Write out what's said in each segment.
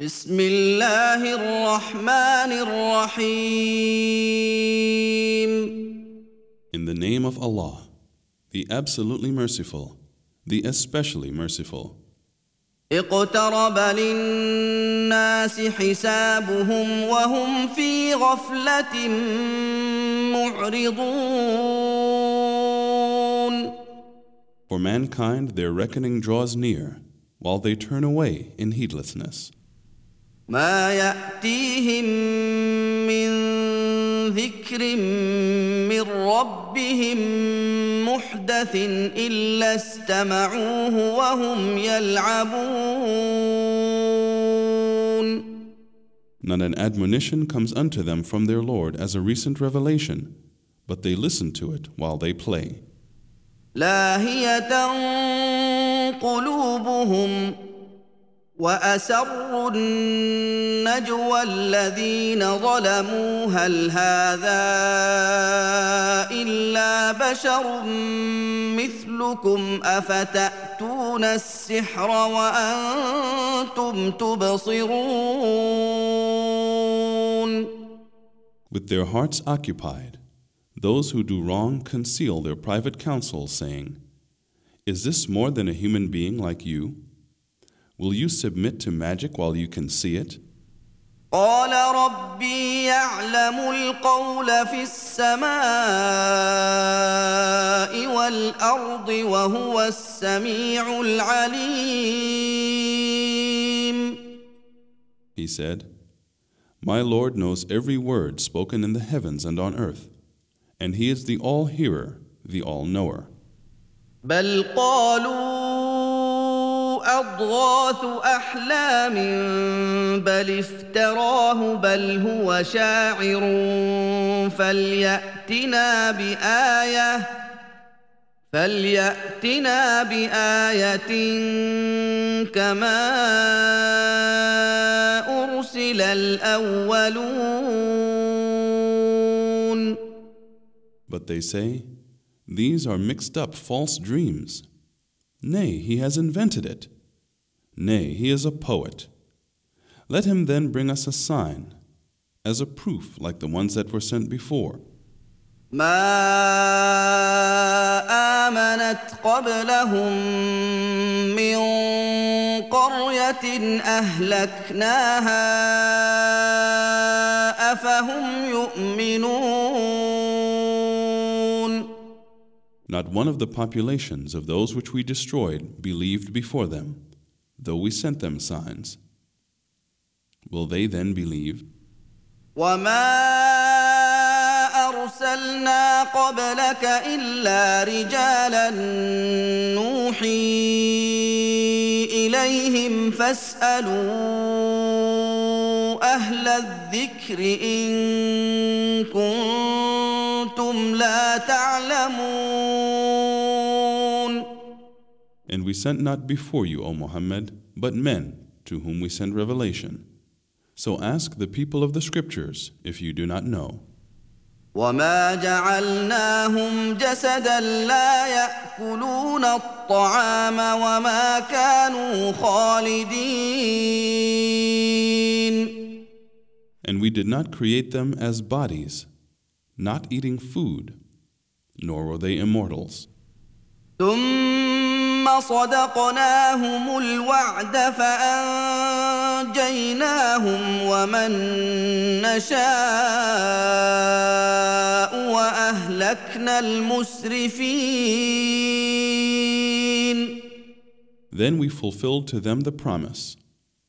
بسم الله الرحمن الرحيم In the name of Allah, the absolutely merciful, the especially merciful. اقترب للناس حسابهم وهم في غفلة معرضون For mankind, their reckoning draws near, while they turn away in heedlessness. ما يأتيهم من ذكر من ربهم محدث إلا استمعوه وهم يلعبون Not an admonition comes unto them from their Lord as a recent revelation, but they listen to it while they play. لاهية قلوبهم وأسروا النجوى الذين ظلموا هل هذا إلا بشر مثلكم أفتأتون السحر وأنتم تبصرون With their hearts occupied, those who do wrong conceal their private counsels, saying, Is this more than a human being like you? Will you submit to magic while you can see it? قال ربي يعلم القول في السماء والارض وهو السميع العليم He said, My Lord knows every word spoken in the heavens and on earth, and He is the all hearer, the all knower. بل قالوا أضغاث أحلام بل افتراه بل هو شاعر فليأتنا بآية فليأتنا بآية كما أرسل الأولون But they say, These are mixed up false dreams. Nay, he has invented it. Nay, he is a poet. Let him then bring us a sign, as a proof like the ones that were sent before. ما امنت قبلهم من قريه اهلكناها افهم يؤمنون Not one of the populations of those which we destroyed believed before them, Though we sent them signs. Will they then believe? وما ارسلنا قبلك الا رجالا نوحي اليهم فاسالوا أهل الذكر ان كنتم لا تعلمون we sent not before you, O Muhammad, but men to whom we sent revelation. So ask the people of the scriptures if you do not know. وما جعلناهم جسدا لا ياكلون الطعام وما كانوا خالدين And we did not create them as bodies, not eating food, nor were they immortals. صدقناهم الوعد فانجيناهم ومن نشاء واهلكنا المسرفين Then we fulfilled to them the promise,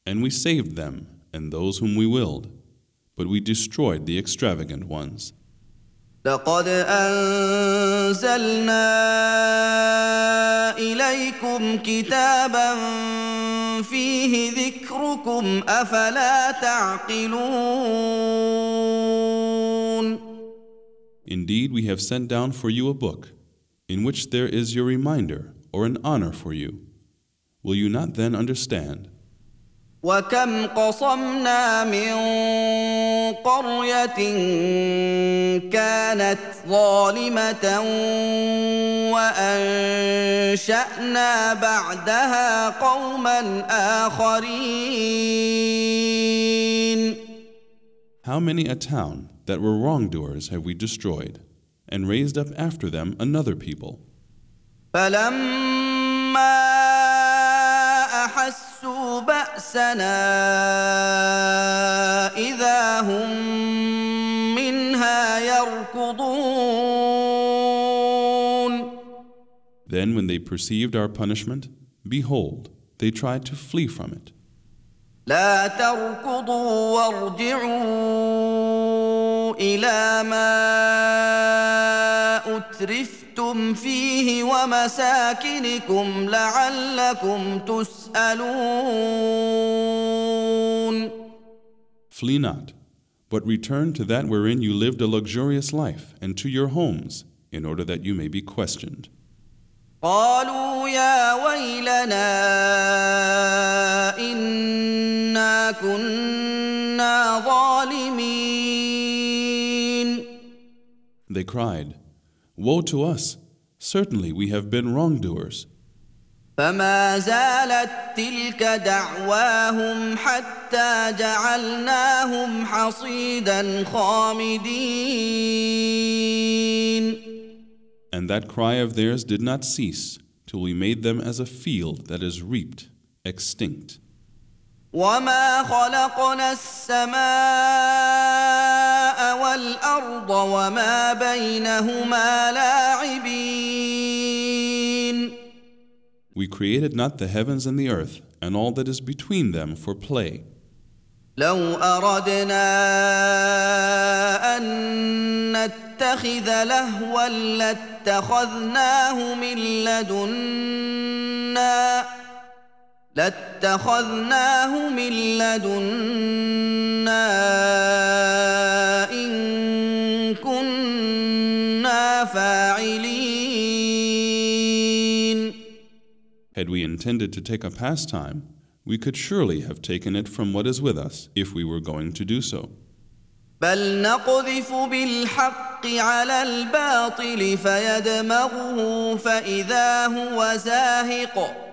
and we saved them and those whom we willed, but we destroyed the extravagant ones. لقد انزلنا اليكم كتابا فيه ذكركم افلا تعقلون Indeed, we have sent down for you a book, in which there is your reminder or an honor for you. Will you not then understand? وكم قصمنا من قريه كانت ظالمه وانشانا بعدها قوما اخرين How many a town that were wrongdoers have we destroyed, and raised up after them another people? فلما باسنا اذا هم منها يركضون Then, when they perceived our punishment, behold, they tried to flee from it. لا تركضوا وارجعوا إلى ما اترفتم فيه ومساكنكم لعلكم تسالون Flee not, but return to that wherein you lived a luxurious life, and to your homes, in order that you may be questioned. قالوا يا ويلنا انا كنا ظالمين They cried, Woe to us! Certainly we have been wrongdoers. فما زالت تلك دعواهم حتى جعلناهم حصيدا خامدين And that cry of theirs did not cease till we made them as a field that is reaped, extinct. وما خلقنا السماء والارض وما بينهما لاعبين We created not the heavens and the earth, and all that is between them for play. لو أردنا أن نتخذ لهوا لاتخذناه من لدنا لاتخذناه من لدنا فاعلين Had we intended to take a pastime, we could surely have taken it from what is with us if we were going to do so. بل نقذف بالحق على الباطل فيدمغه فاذا هو زاهق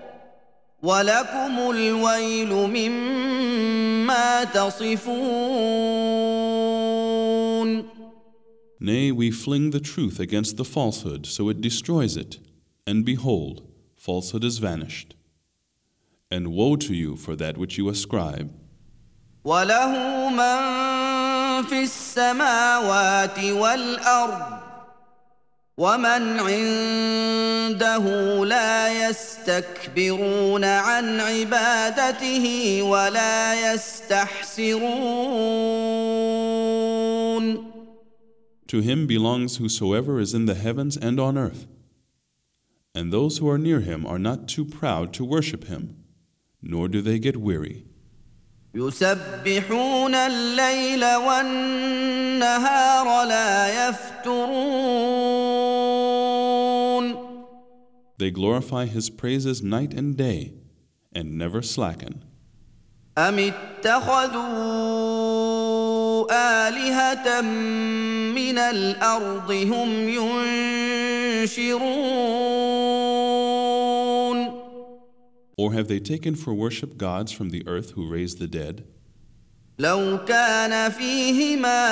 ولكم الويل مما تصفون Nay, we fling the truth against the falsehood, so it destroys it. And behold, falsehood is vanished. And woe to you for that which you ascribe. وله من في السماوات والارض ومن عنده لا يستكبرون عن عبادته ولا يستحسرون To him belongs whosoever is in the heavens and on earth. And those who are near him are not too proud to worship him, nor do they get weary. يسبحون الليل والنهار لا يفترون They glorify his praises night and day, and never slacken. أم اتخذوا آلهة من الأرض هم ينشرون Or have they taken for worship gods from the earth who raise the dead? لو كان فيهما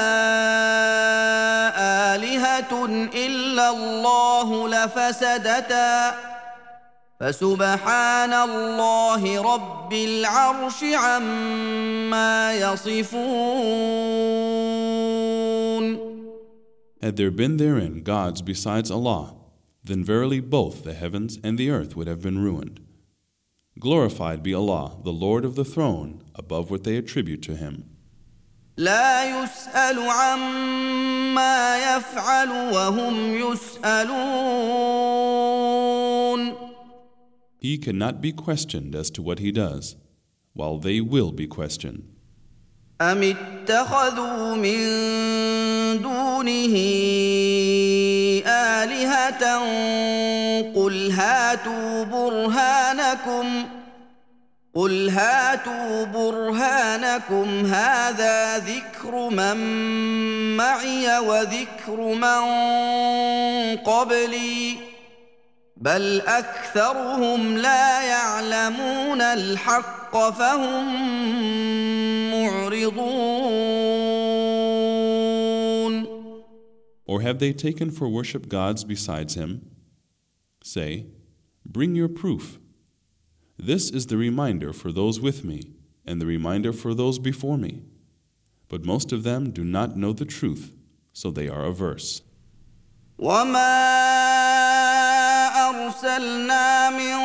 آلهة إلا الله لفسدتا فسبحان الله رب العرش عما يصفون Had there been therein gods besides Allah, then verily both the heavens and the earth would have been ruined. Glorified be Allah, the Lord of the throne, above what they attribute to Him. لا يسأل عما يفعل وهم يسألون He cannot be questioned as to what He does, while they will be questioned. أم اتخذوا من دونه آلهة قل هاتوا برهانكم قل هاتوا برهانكم هذا ذكر من معي وذكر من قبلي بل أكثرهم لا يعلمون الحق فهم معرضون Or have they taken for worship gods besides him? Say, Bring your proof. This is the reminder for those with me, and the reminder for those before me. But most of them do not know the truth, so they are averse. أرسلنا من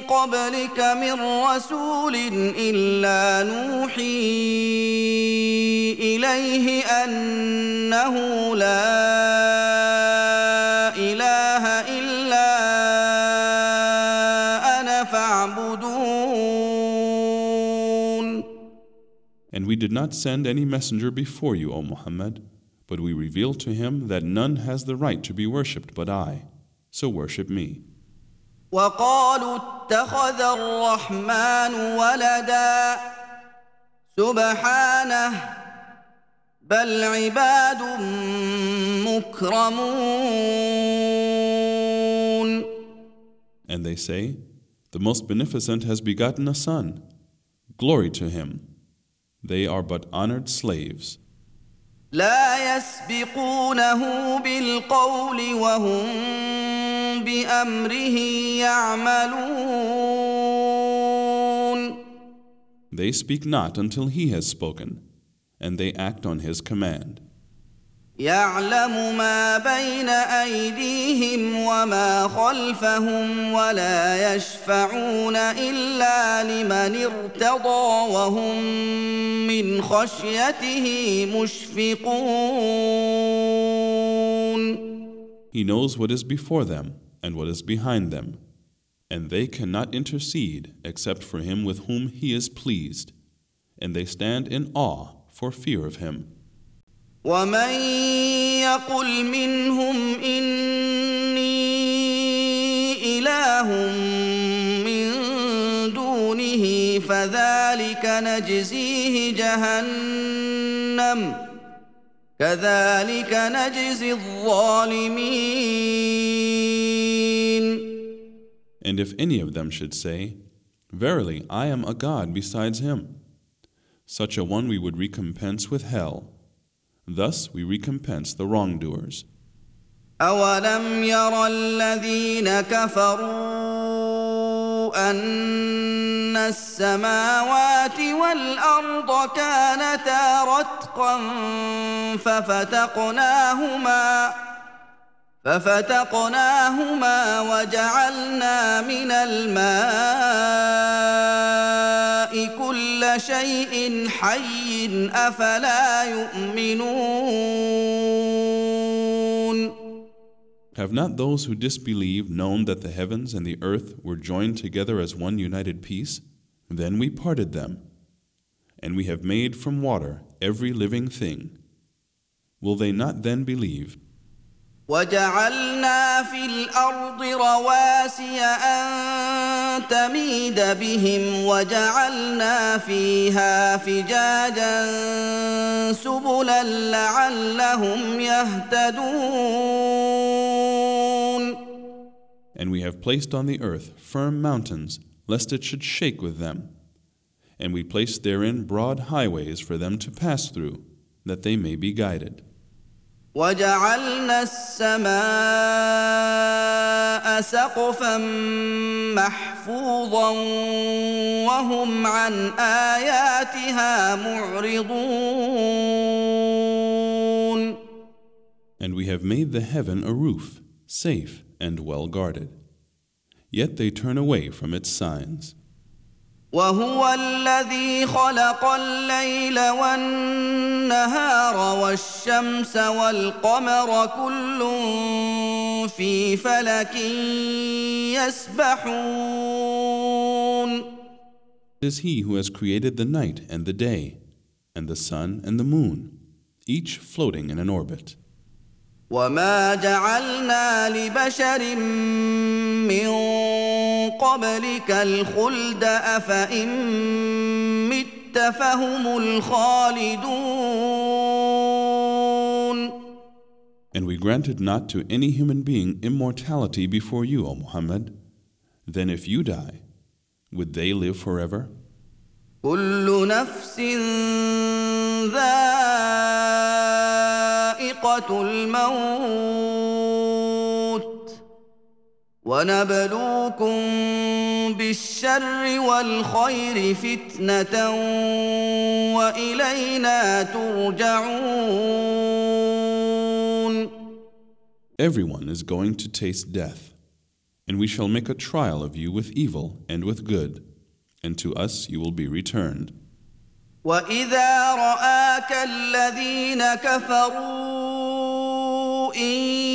قبلك من رسول إلا نوحي إليه أنه لا إله إلا أنا فاعبدون And we did not send any messenger before you, O Muhammad, but we revealed to him that none has the right to be worshipped but I. So worship me. وقالوا اتخذ الرحمن ولدا سبحانه بل عباد مكرمون And they say, The Most Beneficent has begotten a son. Glory to him. They are but honored slaves. لا يسبقونه بالقول وهم بأمره يعملون They speak not until he has spoken, and they act on his command. يعلم ما بين أيديهم وما خلفهم ولا يشفعون إلا لمن ارتضى وهم من خشيته مشفقون He knows what is before them and what is behind them, and they cannot intercede except for him with whom he is pleased, and they stand in awe for fear of him. ومن يقل منهم إني إله من دونه فذلك نجزيه جهنم كذلك نجزي الظالمين And if any of them should say, Verily, I am a God besides him, such a one we would recompense with hell. Thus we recompense the wrongdoers. أولم ير الذين كفروا أن السماوات والأرض كانتا رتقا ففتقناهما ففتقناهما وجعلنا من الماء كل شيء حي أفلا يؤمنون Have not those who disbelieve known that the heavens and the earth were joined together as one united piece? Then we parted them, and we have made from water every living thing. Will they not then believe? وجعلنا في الارض رواسي ان تميد بهم وجعلنا فيها فجاجا سبلا لعلهم يهتدون And we have placed on the earth firm mountains, lest it should shake with them. And we placed therein broad highways for them to pass through, that they may be guided. وجعلنا السماء سقفا محفوظا وهم عن اياتها معرضون And we have made the heaven a roof, safe and well guarded. Yet they turn away from its signs. وهو الذي خلق الليل والنهار والشمس والقمر كل في فلك يسبحون It is He who has created the night and the day, and the sun and the moon, each floating in an orbit. وما جعلنا لبشر من قبلك الخلد افان مت فهم الخالدون And we granted not to any human being immortality before you, O Muhammad. Then if you die, would they live forever? كل نفس ذائقه سكرة الموت ونبلوكم بالشر والخير فتنة وإلينا ترجعون Everyone is going to taste death, and we shall make a trial of you with evil and with good, and to us you will be returned. واذا راك الذين كفروا ان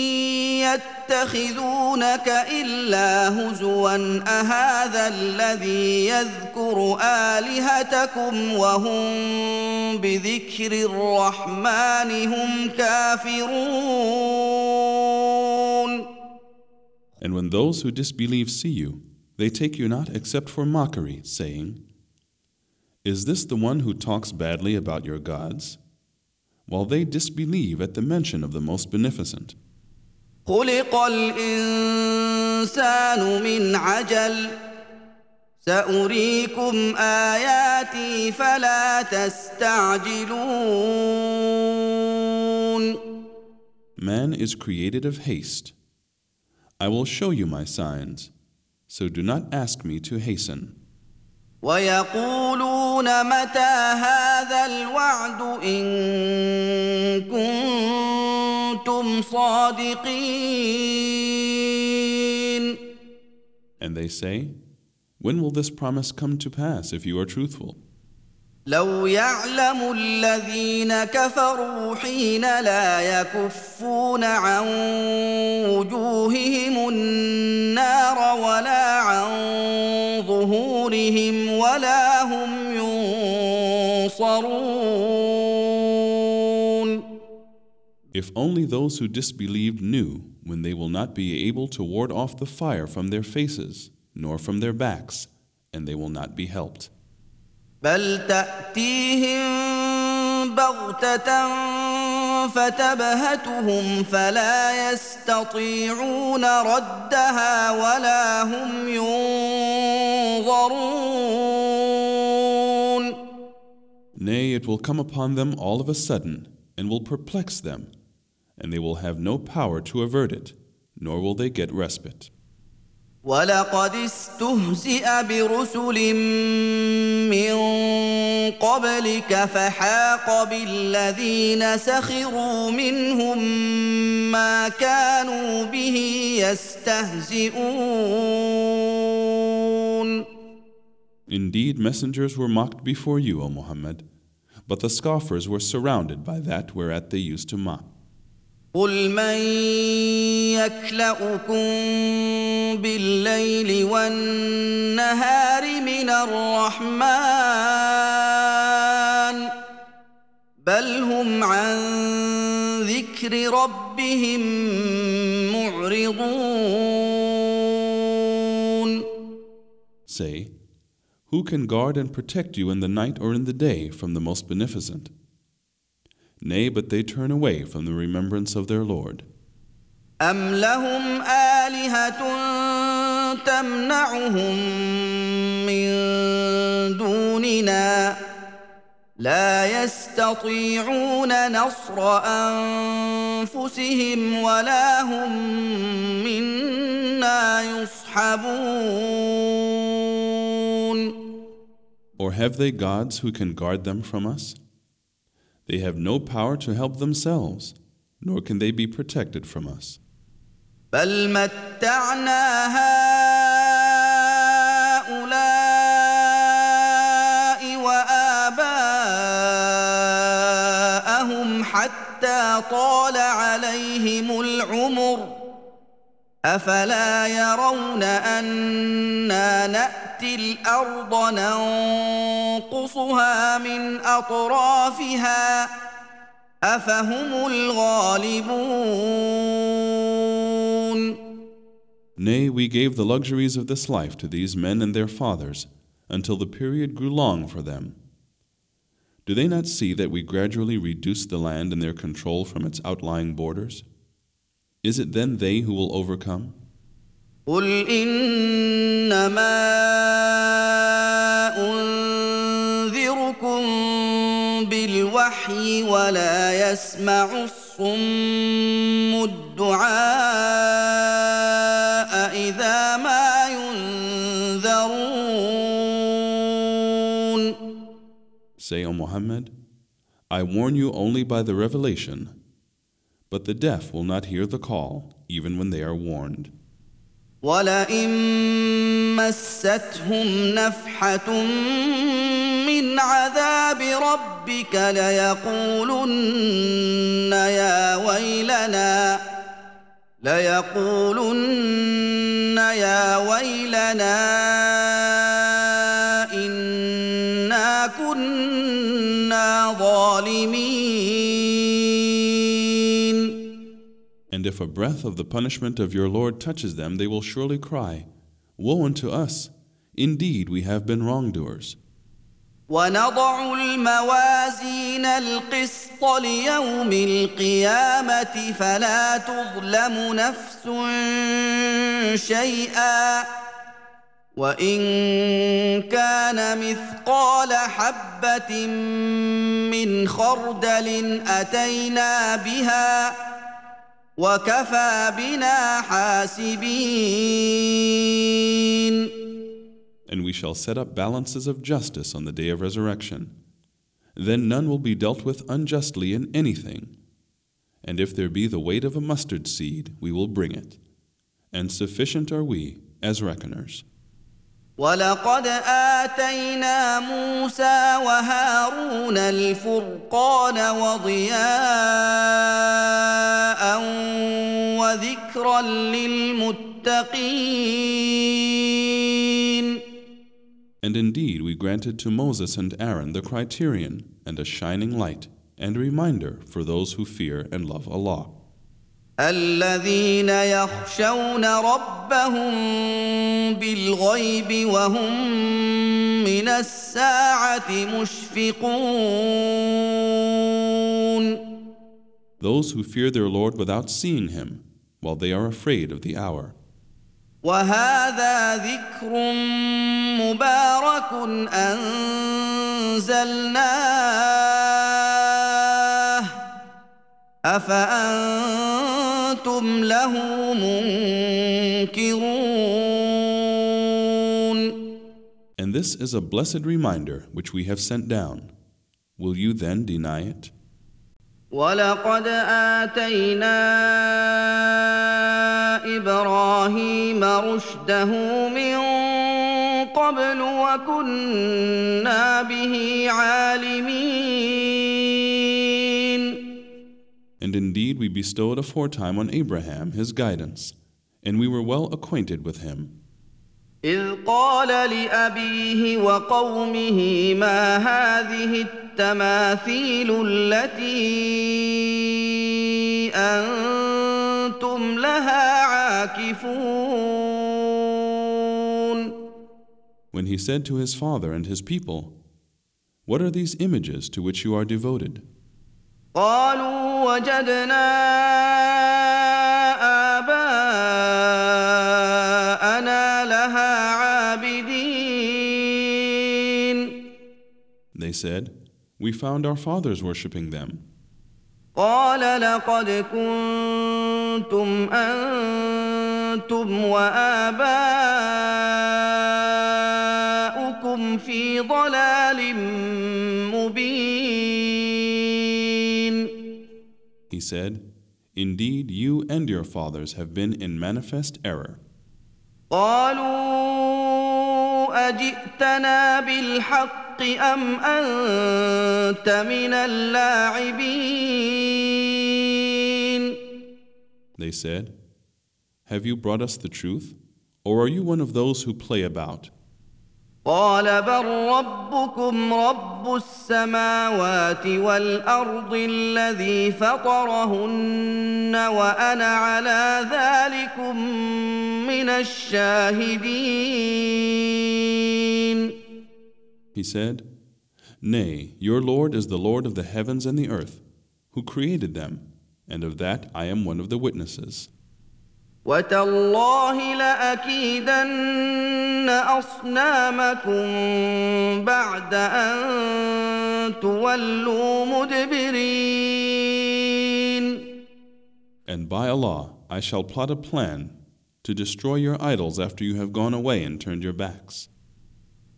يتخذونك الا هزوا اهذا الذي يذكر الهتكم وهم بذكر الرحمن هم كافرون And when those who disbelieve see you, they take you not except for mockery, saying, Is this the one who talks badly about your gods? While they disbelieve at the mention of the Most Beneficent. خلق الانسان من عجل ساريكم اياتي فلا تستعجلون Man is created of haste. I will show you my signs, so do not ask me to hasten. ويقولون متى هذا الوعد إن كنتم صادقين And they say, When will this promise come to pass if you are truthful? لو يعلم الذين كفروا حين لا يكفون عن وجوههم النار ولا عن ظهورهم ولا هم ينصرون If only those who disbelieved knew when they will not be able to ward off the fire from their faces, nor from their backs, and they will not be helped. بل تأتيهم بغتة فتبهتهم فلا يستطيعون ردها ولا هم ينظرون Nay, it will come upon them all of a sudden, and will perplex them, and they will have no power to avert it, nor will they get respite. ولقد استهزئ برسل من قبلك فحاق بالذين سخروا منهم ما كانوا به يستهزئون Indeed, messengers were mocked before you, O Muhammad, but the scoffers were surrounded by that whereat they used to mock. قل من يكلؤكم بالليل والنهار من الرحمن بل هم عن ذكر ربهم معرضون Say, Who can guard and protect you in the night or in the day from the Most Beneficent? Nay, but they turn away from the remembrance of their Lord. أم لهم آلهة تمنعهم من دوننا لا يستطيعون نصر أنفسهم ولا هم منا يصحبون Or have they gods who can guard them from us? They have no power to help themselves, nor can they be protected from us. بل متعنا هؤلاء وآباءهم حتى طال عليهم العمر أفلا يرون أنا نأتي الأرض ننقصها من أطرافها أفهم الغالبون Nay, we gave the luxuries of this life to these men and their fathers until the period grew long for them. Do they not see that we gradually reduce the land and their control from its outlying borders? Is it then they who will overcome? قل إنما أنذركم بالوحي ولا يسمع الصم الدعاء اذا ما ينذرون Say, O Muhammad, I warn you only by the revelation, but the deaf will not hear the call even when they are warned. ولئن مستهم نفحة من عذاب ربك ليقولن يا ويلنا ليقولن يا ويلنا إنا كنا ظالمين. And if a breath of the punishment of your Lord touches them, they will surely cry, Woe unto us! Indeed, we have been wrongdoers. ونضع الموازين القسط ليوم القيامة فلا تظلم نفس شيئا وإن كان مثقال حبة من خردل أتينا بها وكفى بنا حاسبين And we shall set up balances of justice on the day of resurrection. Then none will be dealt with unjustly in anything. And if there be the weight of a mustard seed, we will bring it. And sufficient are we as reckoners. ولقد آتينا موسى وهارون الفرقان وضياء وذكرا للمتقين And indeed, we granted to Moses and Aaron the criterion and a shining light and reminder for those who fear and love Allah. الذين يخشون ربهم بالغيب وهم من الساعة مشفقون Those who fear their Lord without seeing Him, while they are afraid of the hour. وهذا ذكر مبارك أنزلناه أفأنتم له منكرون And this is a blessed reminder which we have sent down. Will you then deny it? ولقد آتينا إبراهيم رشده من قبل وكنا به عالمين And indeed, we bestowed aforetime on Abraham his guidance, and we were well acquainted with him. إذ قال لأبيه وقومه ما هذه التماثيل التي أنتم لها عاكفون When he said to his father and his people, What are these images to which you are devoted? قالوا وجدنا آباءنا لها عابدين They said, We found our fathers worshipping them. قال لقد كنتم أنتم وآباؤكم في ضلال said, Indeed, you and your fathers have been in manifest error. قالوا أجئتنا بالحق أم أنت من اللاعبين They said, Have you brought us the truth? Or are you one of those who play about? قال بل ربكم رب السماوات والارض الذي فطرهن وأنا على ذلكم من الشاهدين He said, Nay, your Lord is the Lord of the heavens and the earth, who created them, and of that I am one of the witnesses. وتالله لاكيدن اصنامكم بعد ان تولوا مدبرين And by Allah, I shall plot a plan to destroy your idols after you have gone away and turned your backs.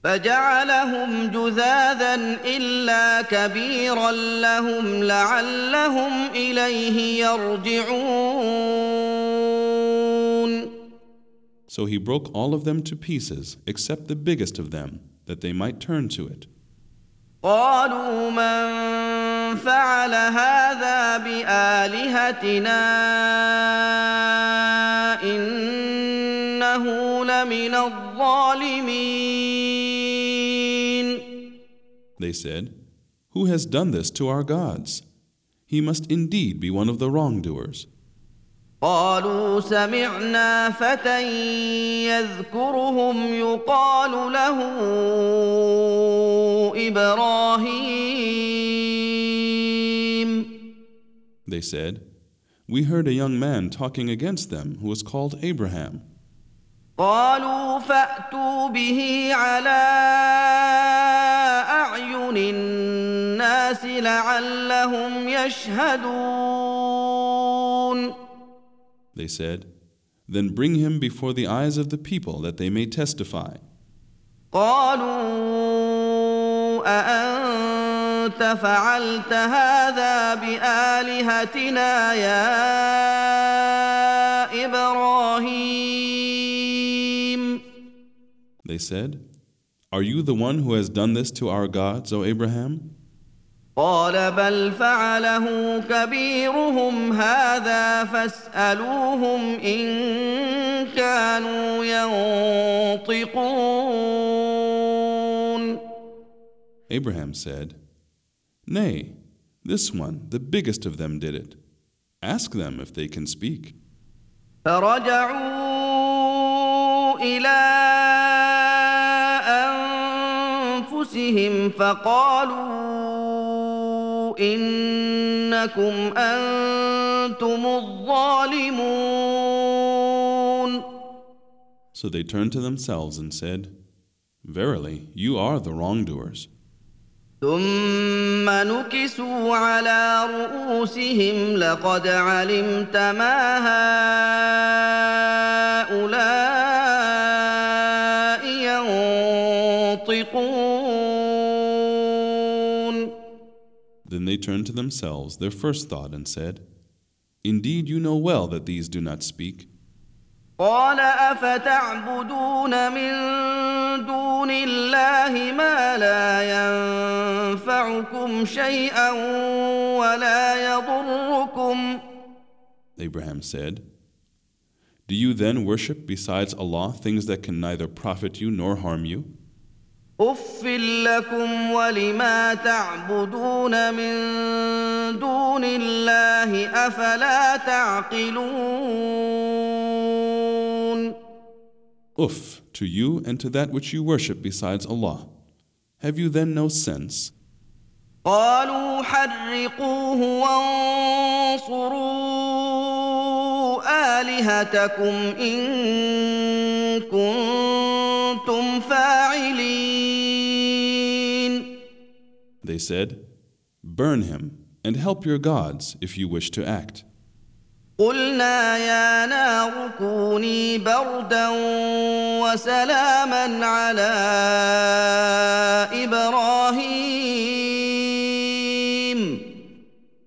فجعلهم جذاذا الا كبيرا لهم لعلهم اليه يرجعون So he broke all of them to pieces, except the biggest of them, that they might turn to it. قالوا من فعل هذا بالهتنا انه لمن الظالمين They said, Who has done this to our gods? He must indeed be one of the wrongdoers. قالوا سمعنا فتى يذكرهم يقال له إبراهيم They said, We heard a young man talking against them who was called Abraham. قالوا فأتوا به على أعين الناس لعلهم يشهدون They said, Then bring him before the eyes of the people that they may testify. قالوا أأنت فعلت هذا بآلهتنا يا إبراهيم They said, Are you the one who has done this to our gods, O Abraham? قال بل فعله كبيرهم هذا فاسألوهم إن كانوا ينطقون Abraham said, Nay, this one, the biggest of them, did it. Ask them if they can speak. فرجعوا إلى أنفسهم فقالوا إنكم أنتم الظالمون So they turned to themselves and said, Verily, you are the wrongdoers. ثم نكسوا على رؤوسهم لقد علمت ما هؤلاء Then they turned to themselves their first thought and said, Indeed, you know well that these do not speak. قال افتعبدون من دون الله ما لا ينفعكم شيئا ولا يضركم Abraham said, Do you then worship besides Allah things that can neither profit you nor harm you? اف لكم ولما تعبدون من دون الله افلا تعقلون Uff to you and to that which you worship besides Allah. Have you then no sense? قالوا حرقوه وانصروا آلهتكم إن كنتم فاعلين They said, Burn him and help your gods if you wish to act. قلنا يا نار كوني بردا وسلاما على إبراهيم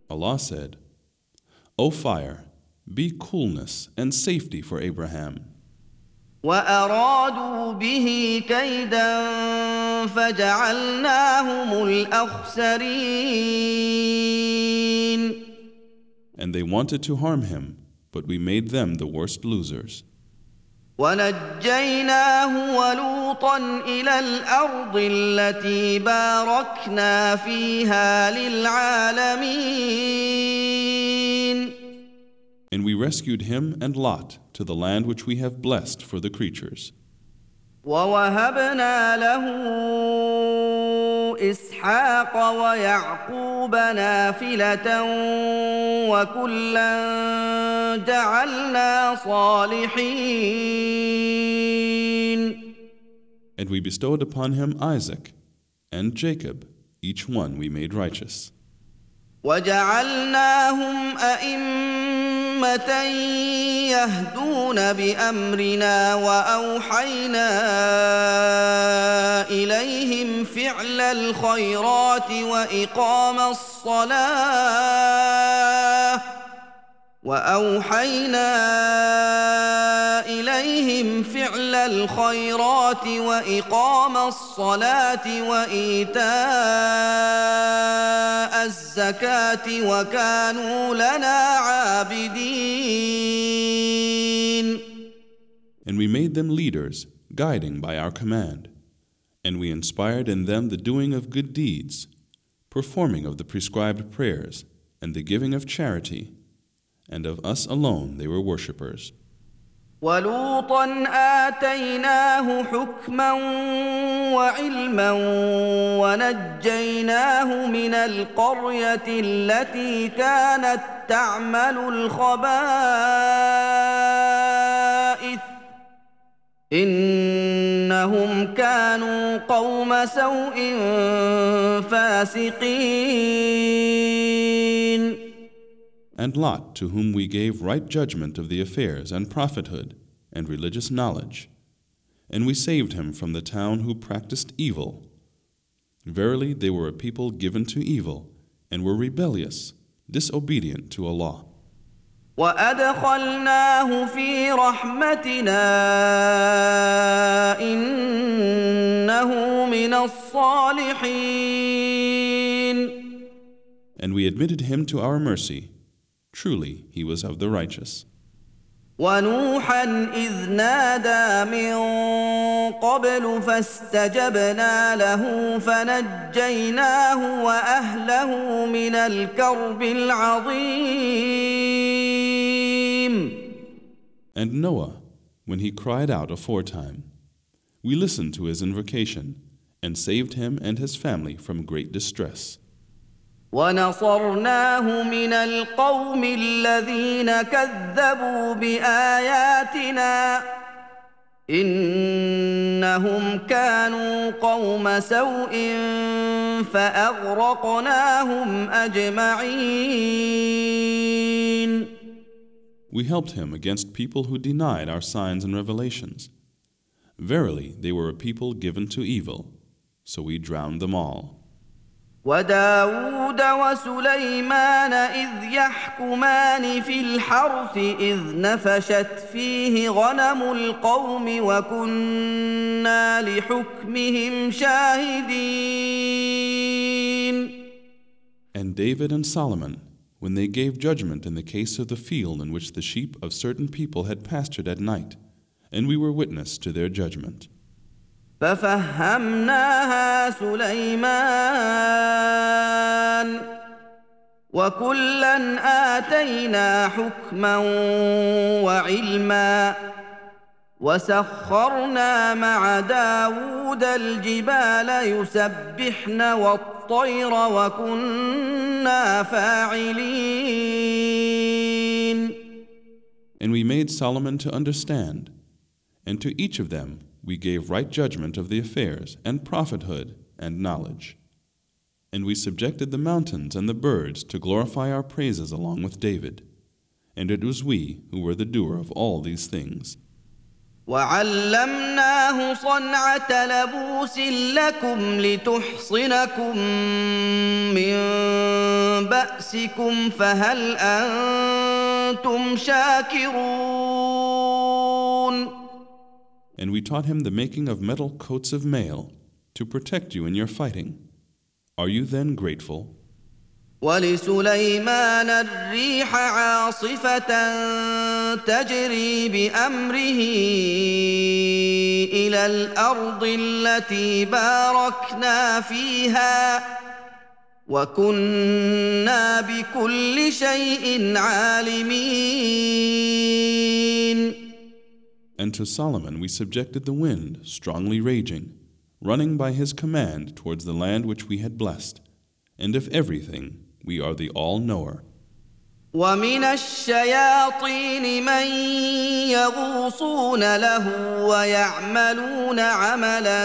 Allah said, O fire, be coolness and safety for Abraham. وارادوا به كيدا فجعلناهم الاخسرين And they wanted to harm him, but we made them the worst losers. ونجيناه ولوطا الى الارض التي باركنا فيها للعالمين And we rescued him and Lot to the land which we have blessed for the creatures. ووهبنا له اسحاق ويعقوب نافله وكلا جعلنا صالحين And we bestowed upon him Isaac and Jacob, each one we made righteous. وجعلناهم أئمة يهدون بأمرنا وأوحينا إليهم فعل الخيرات وإقام الصلاة وأوحينا إليهم فعل الخيرات وإقام الصلاة وإيتاء الزكاة وكانوا لنا عابدين And we made them leaders, guiding by our command. And we inspired in them the doing of good deeds, performing of the prescribed prayers, and the giving of charity. And of us alone they were worshippers. ولوطا اتيناه حكما وعلما ونجيناه من القريه التي كانت تعمل الخبائث انهم كانوا قوم سوء فاسقين And Lot, to whom we gave right judgment of the affairs and prophethood and religious knowledge. And we saved him from the town who practiced evil. Verily, they were a people given to evil and were rebellious, disobedient to Allah. وادخلناه في رحمتنا انه من الصالحين And we admitted him to our mercy. Truly, he was of the righteous. ونوحا اذ نادى من قبل فاستجبنا له فنجيناه واهله من الكرب العظيم And Noah, when he cried out aforetime, we listened to his invocation and saved him and his family from great distress. ونصرناه من القوم الذين كذبوا باياتنا انهم كانوا قوم سوء فاغرقناهم اجمعين We helped him against people who denied our signs and revelations. Verily, they were a people given to evil, so we drowned them all. وداود وسليمان إذ يحكمان في الحرث إذ نفشت فيه غنم القوم وكنا لحكمهم شاهدين And David and Solomon, when they gave judgment in the case of the field in which the sheep of certain people had pastured at night, and we were witness to their judgment. ففهمناها سليمان وكلا آتينا حكما وعلما وسخرنا مع داود الجبال يسبحن والطير وكنا فاعلين. And we made Solomon to understand, and to each of them we gave right judgment of the affairs, and prophethood, and knowledge. And we subjected the mountains and the birds to glorify our praises along with David. And it was we who were the doer of all these things. وعلمناه صنعة لبوس لكم لتحصنكم من بأسكم فهل أنتم شاكرون And we taught him the making of metal coats of mail to protect you in your fighting. Are you then grateful? ولسليمان الريح عاصفة تجري بأمره إلى الأرض التي باركنا فيها وكنا بكل شيء عالمين And to Solomon we subjected the wind, strongly raging, running by his command towards the land which we had blessed. And of everything we are the all knower. ومن الشياطين من يغوصون له ويعملون عملا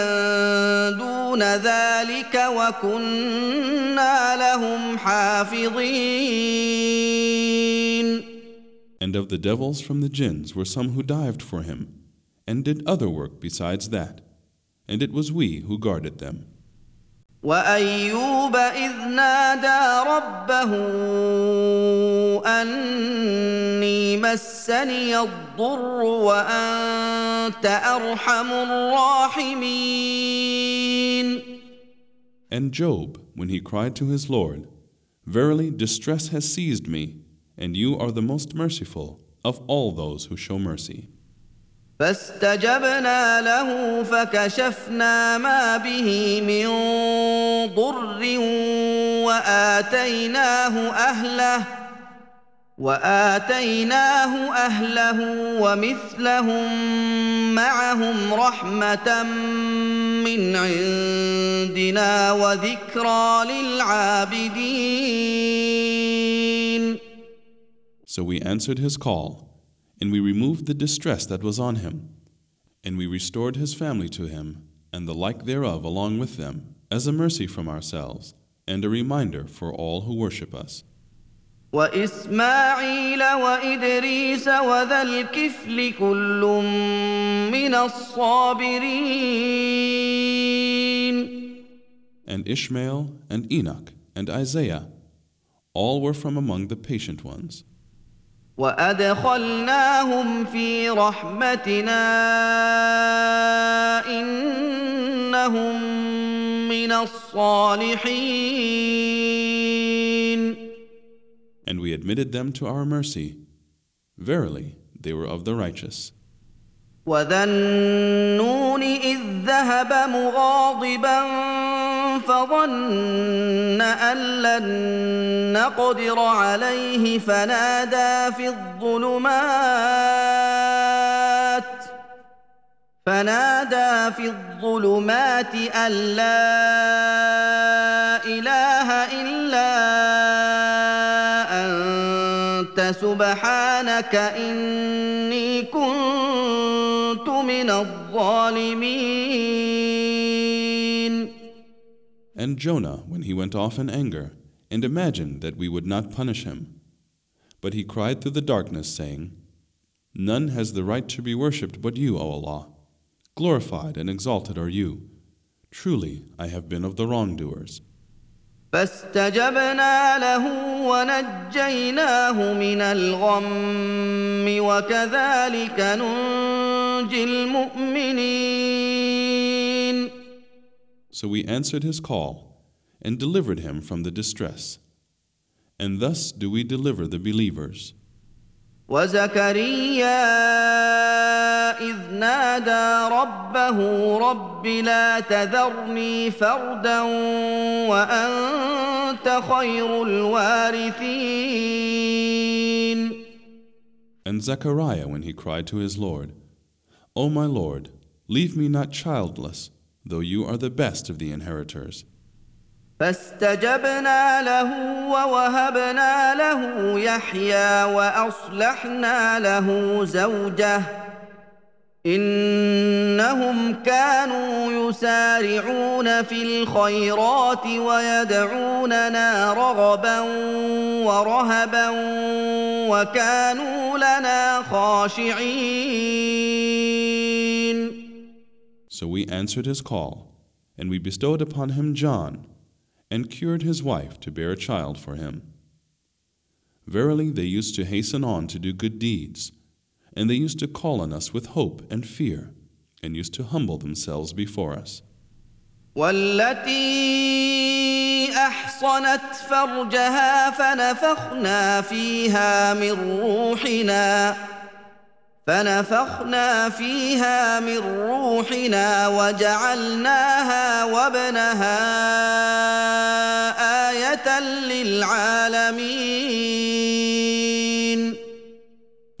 دون ذلك وكنا لهم حافظين And of the devils from the jinns were some who dived for him, and did other work besides that, and it was we who guarded them. وايوب اذ نادى ربه اني مسني الضر وانت ارحم الراحمين And Job, when he cried to his Lord, Verily distress has seized me, and you are the most merciful of all those who show mercy. فاستجبنا له فكشفنا ما به من ضر وآتيناه أهله وآتيناه أهله ومثلهم معهم رحمة من عندنا وذكرى للعابدين So we answered his call, and we removed the distress that was on him, and we restored his family to him, and the like thereof along with them, as a mercy from ourselves, and a reminder for all who worship us. واسماعيل وادريس وذا الكفل كل من الصابرين And Ishmael, and Enoch, and Isaiah, all were from among the patient ones. وادخلناهم في رحمتنا انهم من الصالحين And we admitted them to our mercy. Verily, they were of the righteous. وذا النون اذ ذهب مغاضبا فظن أن لن نقدر عليه فنادى في الظلمات فنادى في الظلمات أن لا إله إلا أنت سبحانك إني كنت من الظالمين. And Jonah, when he went off in anger, and imagined that we would not punish him. But he cried through the darkness, saying, None has the right to be worshipped but you, O Allah. Glorified and exalted are you. Truly, I have been of the wrongdoers. فاستجبنا له ونجيناه من الغم وكذلك ننجي المؤمنين So we answered his call and delivered him from the distress. And thus do we deliver the believers. وزكريا اذ نادى ربه رب لا تذرني فردا وانت خير الوارثين And Zechariah, when he cried to his Lord, O my Lord, leave me not childless, Though you are the best of the inheritors. فاستجبنا له ووهبنا له يحيى وأصلحنا له زوجه إنهم كانوا يسارعون في الخيرات ويدعوننا رغبا ورهبا وكانوا لنا خاشعين So we answered his call, and we bestowed upon him John, and cured his wife to bear a child for him. Verily, they used to hasten on to do good deeds, and they used to call on us with hope and fear, and used to humble themselves before us. والتي احصنت فرجها فنفخنا فيها من روحنا فنفخنا فيها من روحنا وجعلناها وابنها إيه للعالمين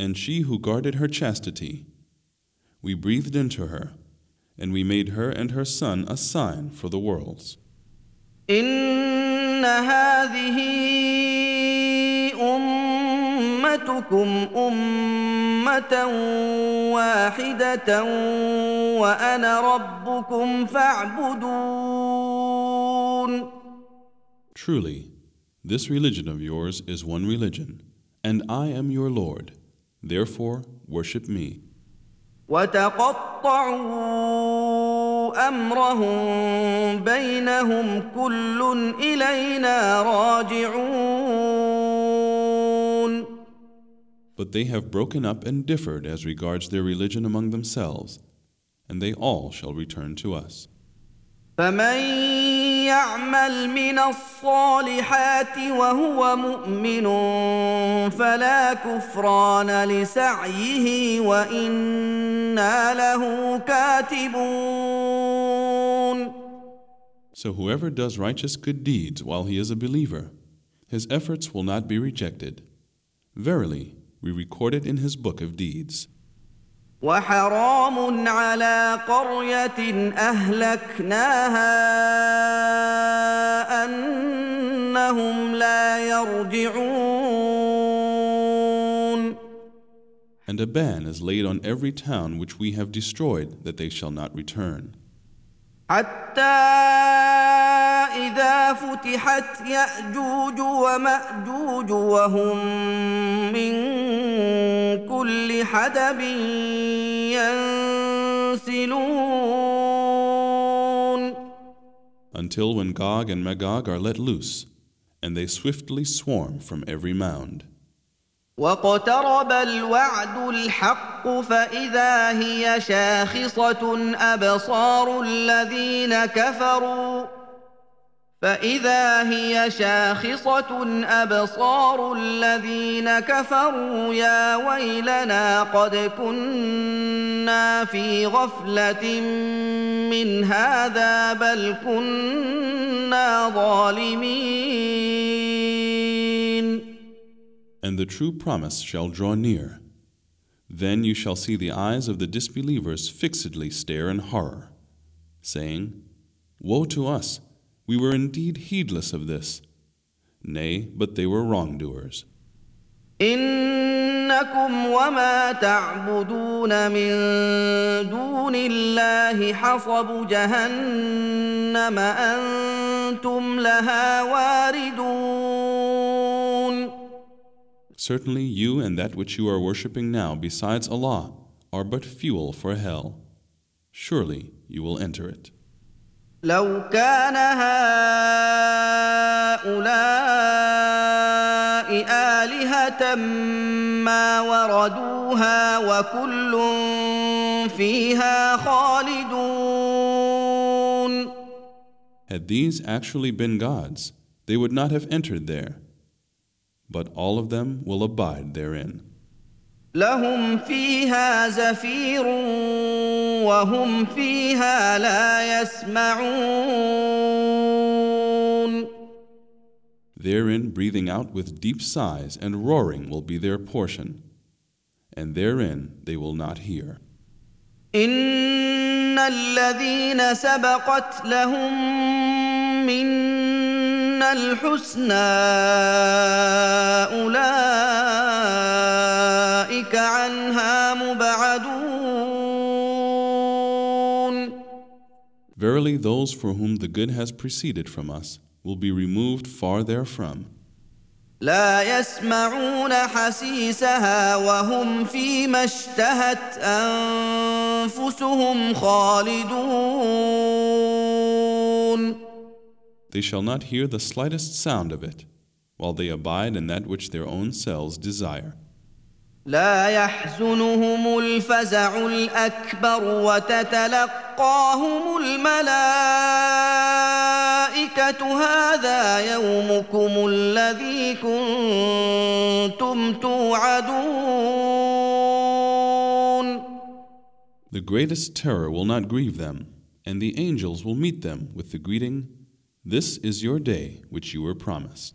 And she who guarded her chastity, we breathed into her, and we made her and her son a sign for the worlds. ان هذه جعلتكم امه واحدة وأنا ربكم فاعبدون Truly, this religion of yours is one religion, and I am your Lord. Therefore, worship me. وتقطعوا امرهم بينهم كل الينا راجعون But they have broken up and differed as regards their religion among themselves, and they all shall return to us. فمن يعمل من الصالحات وهو مؤمن فلا كفران لسعيه وانا له كاتبون So whoever does righteous good deeds while he is a believer, his efforts will not be rejected. Verily, we record it in his book of deeds. وحرام على قريه اهلكناها انهم لا يرجعون And a ban is laid on every town which we have destroyed that they shall not return. حتى اذا فتحت ياجوج وماجوج وهم من كل حدب ينسلون Until when Gog and Magog are let loose, and they swiftly swarm from every mound. واقترب الوعد الحق فاذا هي شاخصه ابصار الذين كفروا فاذا هي شاخصه ابصار الذين كفروا يا ويلنا قد كنا في غفله من هذا بل كنا ظالمين And the true promise shall draw near. Then you shall see the eyes of the disbelievers fixedly stare in horror, saying, Woe to us! We were indeed heedless of this. Nay, but they were wrongdoers. انكم وما تعبدون من دون الله حصب جهنم انتم لها واردون Certainly you and that which you are worshipping now besides Allah are but fuel for hell. Surely you will enter it. لو كان هؤلاء آلهة ما وردوها وكل فيها خالدون Had these actually been gods, they would not have entered there. But all of them will abide therein. لهم فيها زفير وهم فيها لا يسمعون Therein, breathing out with deep sighs and roaring will be their portion, and therein they will not hear. ان الذين سبقت لهم منا الحسنى اولئك عنها مبعدون Verily, those for whom the good has preceded from us will be removed far therefrom. لا يسمعون حسيسها وهم فيما اشتهت انفسهم خالدون They shall not hear the slightest sound of it, while they abide in that which their own selves desire. لا يحزنهم الفزع الاكبر وتتلقاهم الملائكه هذا يومكم الذي كنتم توعدون The greatest terror will not grieve them, and the angels will meet them with the greeting, This is your day which you were promised.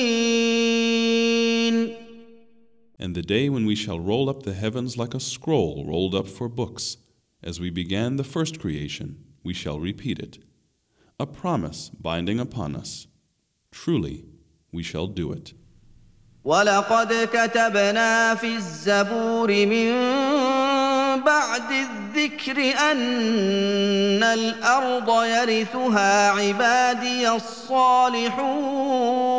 And the day when we shall roll up the heavens like a scroll rolled up for books, as we began the first creation, we shall repeat it. A promise binding upon us. Truly, we shall do it. ولقد كتبنا في الزبور من بعد الذكر ان الارض يرثها عبادي الصالحون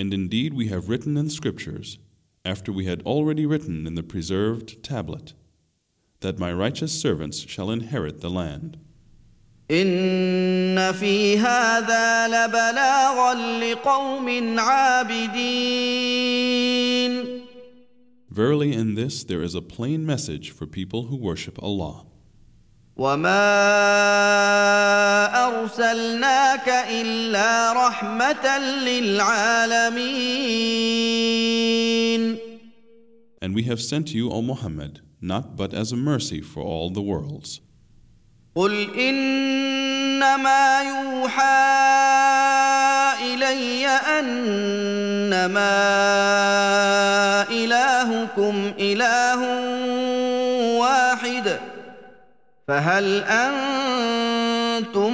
And indeed, we have written in scriptures, after we had already written in the preserved tablet, that my righteous servants shall inherit the land. ان في هذا لبلاغا لقوم عابدين Verily, in this there is a plain message for people who worship Allah. وما ارسلناك الا رحمه للعالمين And we have sent you, O Muhammad, not but as a mercy for all the worlds. قل انما يوحى الي انما الهكم اله فهل انتم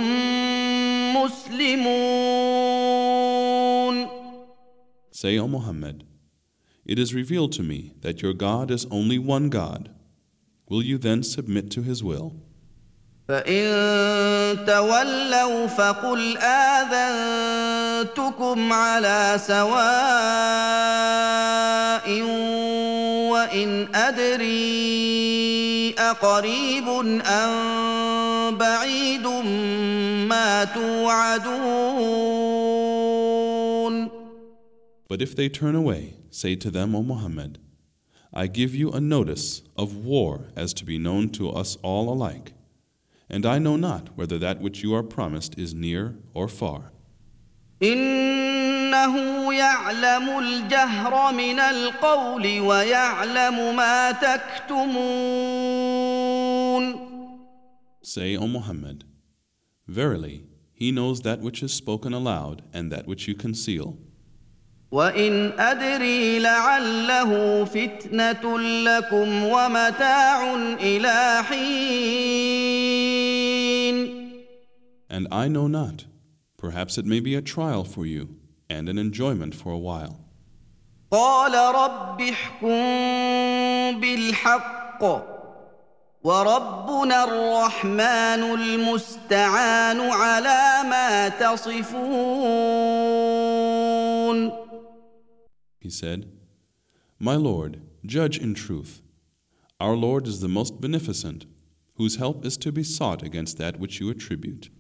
مسلمون Say, O Muhammad, it is revealed to me that your God is only one God. Will you then submit to his will? فان تولوا فقل اذنتكم على سواء وان ادري اقريب ام بعيد ما توعدون But if they turn away, say to them, O Muhammad, I give you a notice of war as to be known to us all alike, and I know not whether that which you are promised is near or far. انه يعلم الجهر من القول ويعلم ما تكتمون Say, O Muhammad, verily, he knows that which is spoken aloud and that which you conceal. وان ادري لعله فتنه لكم ومتاع الى حين And I know not, perhaps it may be a trial for you and an enjoyment for a while. قال رب احكم بالحق وربنا الرحمن المستعان على ما تصفون He said, My Lord, judge in truth. Our Lord is the most beneficent, whose help is to be sought against that which you attribute.